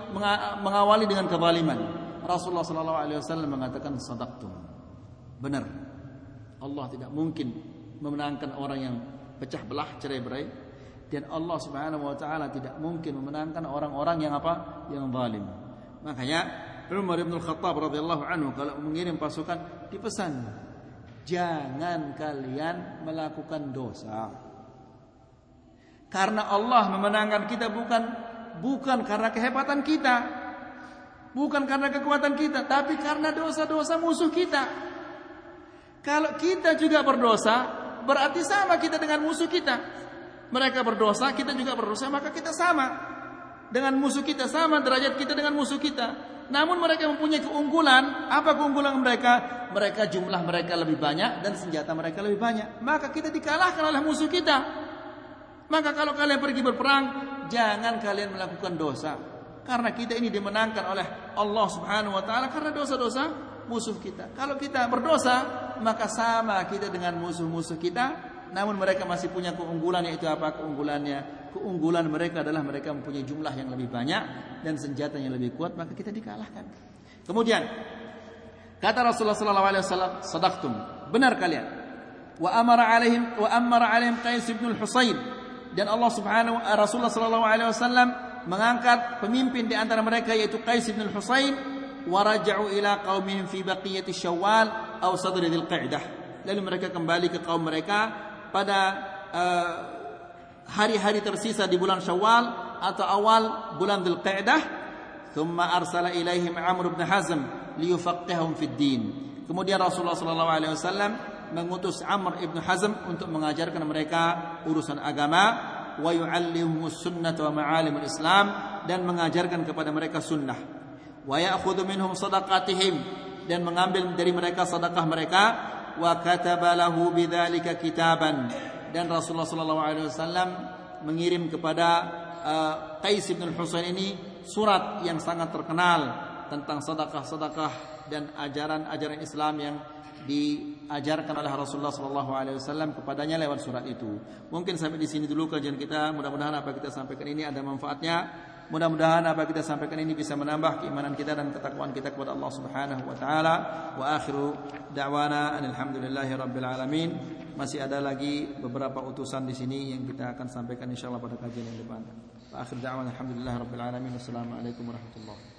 mengawali dengan kezaliman. Rasulullah sallallahu alaihi wasallam mengatakan sadaqtum. Benar. Allah tidak mungkin memenangkan orang yang pecah belah cerai berai dan Allah Subhanahu wa taala tidak mungkin memenangkan orang-orang yang apa? yang zalim. Makanya Umar bin Khattab radhiyallahu anhu kalau mengirim pasukan dipesan jangan kalian melakukan dosa. Karena Allah memenangkan kita bukan bukan karena kehebatan kita, bukan karena kekuatan kita, tapi karena dosa-dosa musuh kita. Kalau kita juga berdosa, berarti sama kita dengan musuh kita. Mereka berdosa, kita juga berdosa, maka kita sama. Dengan musuh kita sama derajat kita dengan musuh kita. Namun mereka mempunyai keunggulan. Apa keunggulan mereka? Mereka jumlah mereka lebih banyak dan senjata mereka lebih banyak. Maka kita dikalahkan oleh musuh kita. Maka kalau kalian pergi berperang, jangan kalian melakukan dosa. Karena kita ini dimenangkan oleh Allah Subhanahu wa taala karena dosa-dosa musuh kita. Kalau kita berdosa, maka sama kita dengan musuh-musuh kita. Namun mereka masih punya keunggulan yaitu apa? Keunggulannya keunggulan mereka adalah mereka mempunyai jumlah yang lebih banyak dan senjata yang lebih kuat, maka kita dikalahkan. Kemudian kata Rasulullah sallallahu alaihi wasallam, "Sadaqtum." Benar kalian. Wa amara alaihim wa amara alaihim Qais bin Al-Husayn dan Allah Subhanahu wa Rasulullah sallallahu alaihi wasallam mengangkat pemimpin di antara mereka yaitu Qais bin Al-Husayn wa raja'u ila qaumihim fi baqiyati Syawal aw sadr Dzulqa'dah. Lalu mereka kembali ke kaum mereka pada uh, hari-hari tersisa di bulan Syawal atau awal bulan Dzulqa'dah thumma arsala ilaihim Amr bin Hazm liyufaqqihum fid din. Kemudian Rasulullah sallallahu alaihi wasallam mengutus Amr ibn Hazm untuk mengajarkan mereka urusan agama wa yu'allimuhum sunnah wa islam dan mengajarkan kepada mereka sunnah. Wa ya'khudhu minhum sadaqatihim dan mengambil dari mereka sedekah mereka wa kataba lahu bidzalika dan Rasulullah sallallahu alaihi wasallam mengirim kepada uh, Qais bin Husain ini surat yang sangat terkenal tentang sedekah-sedekah dan ajaran-ajaran Islam yang diajarkan oleh Rasulullah sallallahu alaihi wasallam kepadanya lewat surat itu. Mungkin sampai di sini dulu kajian kita. Mudah-mudahan apa kita sampaikan ini ada manfaatnya. Mudah-mudahan apa kita sampaikan ini bisa menambah keimanan kita dan ketakwaan kita kepada Allah Subhanahu wa taala. Wa akhiru da'wana alhamdulillahi rabbil alamin. Masih ada lagi beberapa utusan di sini yang kita akan sampaikan insyaallah pada kajian yang depan. Akhir da'wana alhamdulillahi rabbil alamin. Wassalamualaikum warahmatullahi